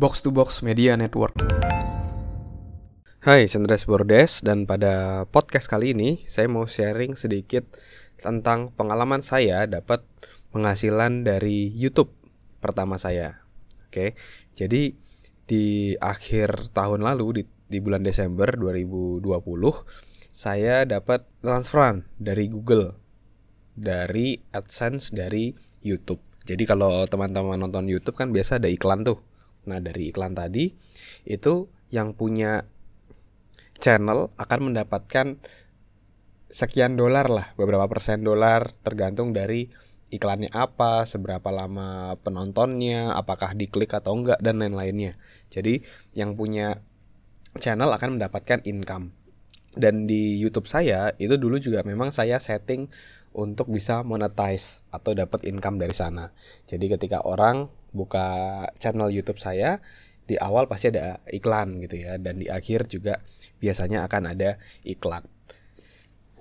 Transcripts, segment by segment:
Box to Box Media Network. Hai, Sandres Bordes dan pada podcast kali ini saya mau sharing sedikit tentang pengalaman saya dapat penghasilan dari YouTube pertama saya. Oke. Jadi di akhir tahun lalu di, di bulan Desember 2020 saya dapat transferan dari Google dari AdSense dari YouTube. Jadi kalau teman-teman nonton YouTube kan biasa ada iklan tuh. Nah, dari iklan tadi itu yang punya channel akan mendapatkan sekian dolar lah, beberapa persen dolar tergantung dari iklannya apa, seberapa lama penontonnya, apakah diklik atau enggak dan lain-lainnya. Jadi yang punya channel akan mendapatkan income. Dan di YouTube saya itu dulu juga memang saya setting untuk bisa monetize atau dapat income dari sana. Jadi ketika orang buka channel YouTube saya, di awal pasti ada iklan gitu ya dan di akhir juga biasanya akan ada iklan.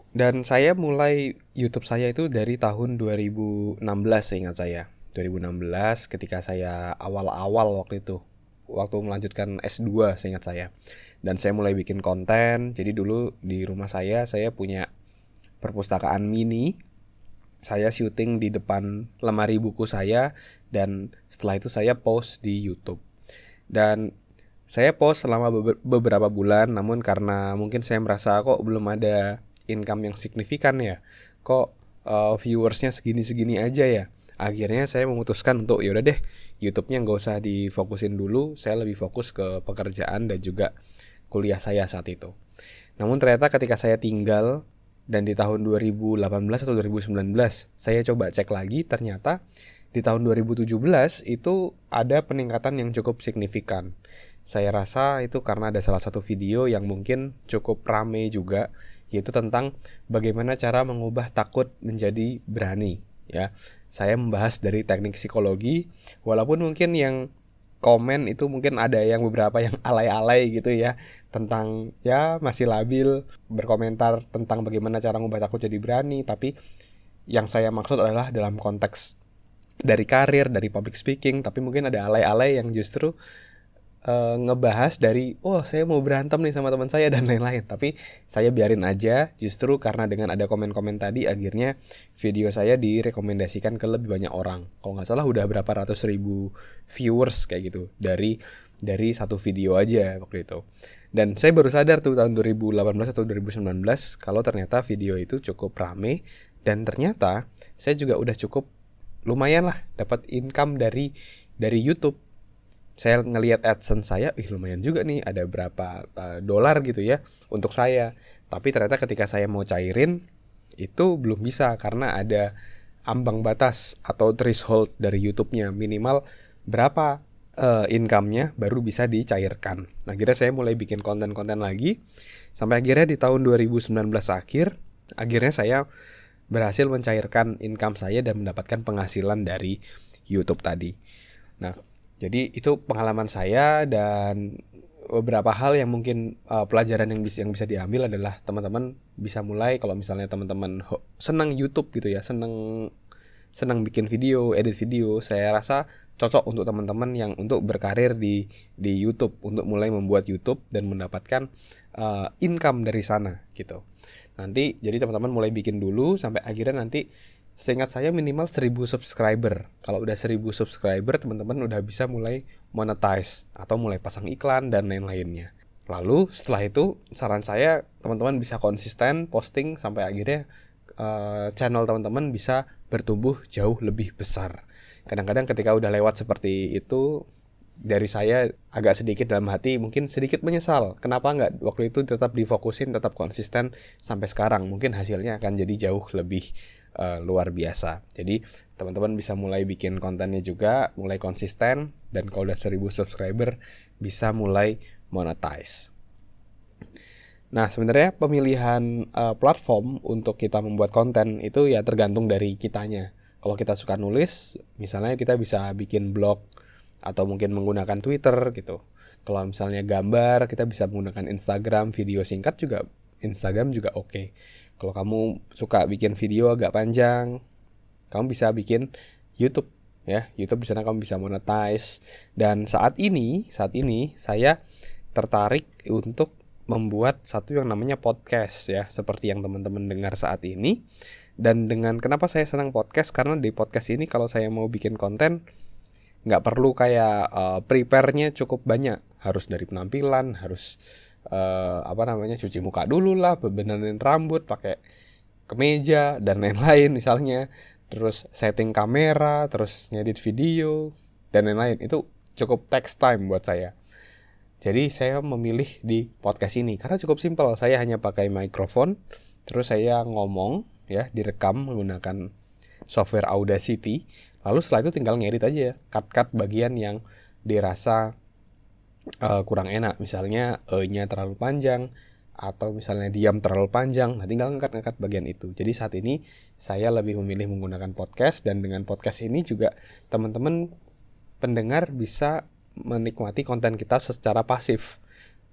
Dan saya mulai YouTube saya itu dari tahun 2016 seingat saya. 2016 ketika saya awal-awal waktu itu waktu melanjutkan S2 seingat saya. Dan saya mulai bikin konten. Jadi dulu di rumah saya saya punya perpustakaan mini. Saya syuting di depan lemari buku saya dan setelah itu saya post di YouTube. Dan saya post selama beberapa bulan namun karena mungkin saya merasa kok belum ada income yang signifikan ya. Kok uh, viewersnya segini-segini aja ya. Akhirnya saya memutuskan untuk yaudah deh YouTube-nya nggak usah difokusin dulu. Saya lebih fokus ke pekerjaan dan juga kuliah saya saat itu. Namun ternyata ketika saya tinggal dan di tahun 2018 atau 2019 saya coba cek lagi ternyata di tahun 2017 itu ada peningkatan yang cukup signifikan. Saya rasa itu karena ada salah satu video yang mungkin cukup rame juga yaitu tentang bagaimana cara mengubah takut menjadi berani ya. Saya membahas dari teknik psikologi walaupun mungkin yang komen itu mungkin ada yang beberapa yang alay-alay gitu ya tentang ya masih labil berkomentar tentang bagaimana cara mengubah takut jadi berani. Tapi yang saya maksud adalah dalam konteks dari karir dari public speaking tapi mungkin ada alay-alay yang justru uh, ngebahas dari oh saya mau berantem nih sama teman saya dan lain-lain. Tapi saya biarin aja justru karena dengan ada komen-komen tadi akhirnya video saya direkomendasikan ke lebih banyak orang. Kalau nggak salah udah berapa ratus ribu viewers kayak gitu dari dari satu video aja waktu itu. Dan saya baru sadar tuh tahun 2018 atau 2019 kalau ternyata video itu cukup rame dan ternyata saya juga udah cukup lumayan lah dapat income dari dari YouTube saya ngelihat AdSense saya, ih lumayan juga nih, ada berapa uh, dolar gitu ya untuk saya. Tapi ternyata ketika saya mau cairin itu belum bisa karena ada ambang batas atau threshold dari YouTube-nya minimal berapa uh, income-nya baru bisa dicairkan. Nah, akhirnya saya mulai bikin konten-konten lagi sampai akhirnya di tahun 2019 akhir akhirnya saya berhasil mencairkan income saya dan mendapatkan penghasilan dari YouTube tadi. Nah, jadi itu pengalaman saya dan beberapa hal yang mungkin uh, pelajaran yang bisa yang bisa diambil adalah teman-teman bisa mulai kalau misalnya teman-teman senang YouTube gitu ya, senang senang bikin video, edit video, saya rasa cocok untuk teman-teman yang untuk berkarir di di YouTube untuk mulai membuat YouTube dan mendapatkan uh, income dari sana gitu. Nanti jadi teman-teman mulai bikin dulu sampai akhirnya nanti seingat saya minimal 1000 subscriber. Kalau udah 1000 subscriber, teman-teman udah bisa mulai monetize atau mulai pasang iklan dan lain-lainnya. Lalu setelah itu saran saya teman-teman bisa konsisten posting sampai akhirnya uh, channel teman-teman bisa bertumbuh jauh lebih besar. Kadang-kadang ketika udah lewat seperti itu dari saya agak sedikit dalam hati mungkin sedikit menyesal. Kenapa nggak waktu itu tetap difokusin tetap konsisten sampai sekarang? Mungkin hasilnya akan jadi jauh lebih uh, luar biasa. Jadi teman-teman bisa mulai bikin kontennya juga mulai konsisten dan kalau udah 1000 subscriber bisa mulai monetize. Nah, sebenarnya pemilihan uh, platform untuk kita membuat konten itu ya tergantung dari kitanya. Kalau kita suka nulis, misalnya kita bisa bikin blog atau mungkin menggunakan Twitter gitu. Kalau misalnya gambar, kita bisa menggunakan Instagram, video singkat juga Instagram juga oke. Okay. Kalau kamu suka bikin video agak panjang, kamu bisa bikin YouTube ya YouTube di sana kamu bisa monetize dan saat ini saat ini saya tertarik untuk membuat satu yang namanya podcast ya seperti yang teman-teman dengar saat ini dan dengan kenapa saya senang podcast karena di podcast ini kalau saya mau bikin konten nggak perlu kayak uh, prepare-nya cukup banyak harus dari penampilan harus uh, apa namanya cuci muka dulu lah benerin rambut pakai kemeja dan lain-lain misalnya terus setting kamera, terus ngedit video dan lain-lain. Itu cukup text time buat saya. Jadi saya memilih di podcast ini karena cukup simpel. Saya hanya pakai mikrofon, terus saya ngomong ya, direkam menggunakan software Audacity. Lalu setelah itu tinggal ngedit aja, cut-cut bagian yang dirasa uh, kurang enak. Misalnya e-nya terlalu panjang, atau misalnya diam terlalu panjang, nah tinggal ngangkat-ngangkat bagian itu. Jadi saat ini saya lebih memilih menggunakan podcast dan dengan podcast ini juga teman-teman pendengar bisa menikmati konten kita secara pasif.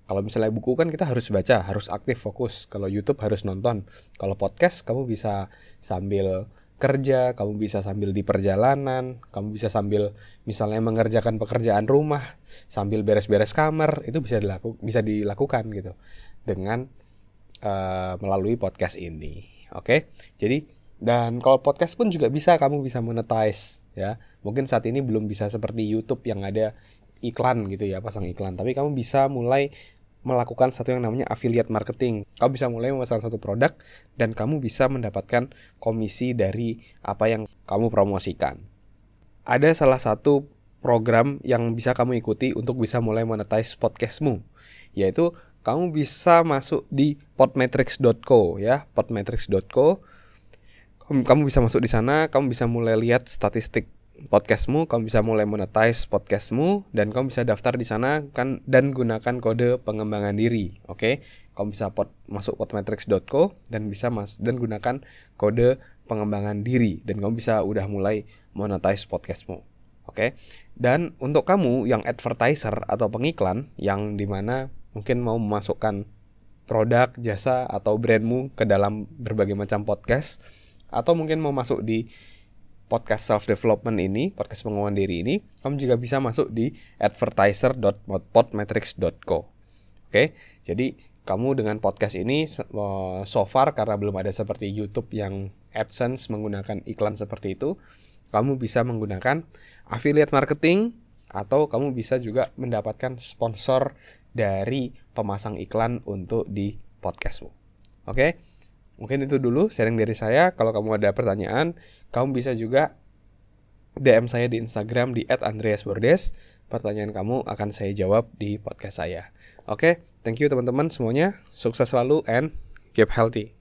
Kalau misalnya buku kan kita harus baca, harus aktif fokus. Kalau YouTube harus nonton. Kalau podcast kamu bisa sambil kerja, kamu bisa sambil di perjalanan, kamu bisa sambil misalnya mengerjakan pekerjaan rumah, sambil beres-beres kamar, itu bisa dilaku bisa dilakukan gitu dengan uh, melalui podcast ini. Oke, okay? jadi dan kalau podcast pun juga bisa kamu bisa monetize ya. Mungkin saat ini belum bisa seperti YouTube yang ada iklan gitu ya, pasang iklan. Tapi kamu bisa mulai melakukan satu yang namanya affiliate marketing. Kamu bisa mulai memasang satu produk dan kamu bisa mendapatkan komisi dari apa yang kamu promosikan. Ada salah satu program yang bisa kamu ikuti untuk bisa mulai monetize podcastmu, yaitu kamu bisa masuk di podmetrics.co ya, podmetrics.co. Kamu bisa masuk di sana, kamu bisa mulai lihat statistik podcastmu, kamu bisa mulai monetize podcastmu dan kamu bisa daftar di sana kan dan gunakan kode pengembangan diri, oke? Okay? Kamu bisa pot, masuk podmetrics.co dan bisa mas dan gunakan kode pengembangan diri dan kamu bisa udah mulai monetize podcastmu, oke? Okay? Dan untuk kamu yang advertiser atau pengiklan yang di mana mungkin mau memasukkan produk, jasa atau brandmu ke dalam berbagai macam podcast atau mungkin mau masuk di podcast self development ini, podcast pengembangan diri ini, kamu juga bisa masuk di advertiser.podmetrics.co. Oke, jadi kamu dengan podcast ini eh, so far karena belum ada seperti YouTube yang AdSense menggunakan iklan seperti itu, kamu bisa menggunakan affiliate marketing atau kamu bisa juga mendapatkan sponsor dari pemasang iklan untuk di podcastmu. Oke, mungkin itu dulu sharing dari saya. Kalau kamu ada pertanyaan, kamu bisa juga DM saya di Instagram di @andreasbordes. Pertanyaan kamu akan saya jawab di podcast saya. Oke, thank you teman-teman semuanya. Sukses selalu and keep healthy.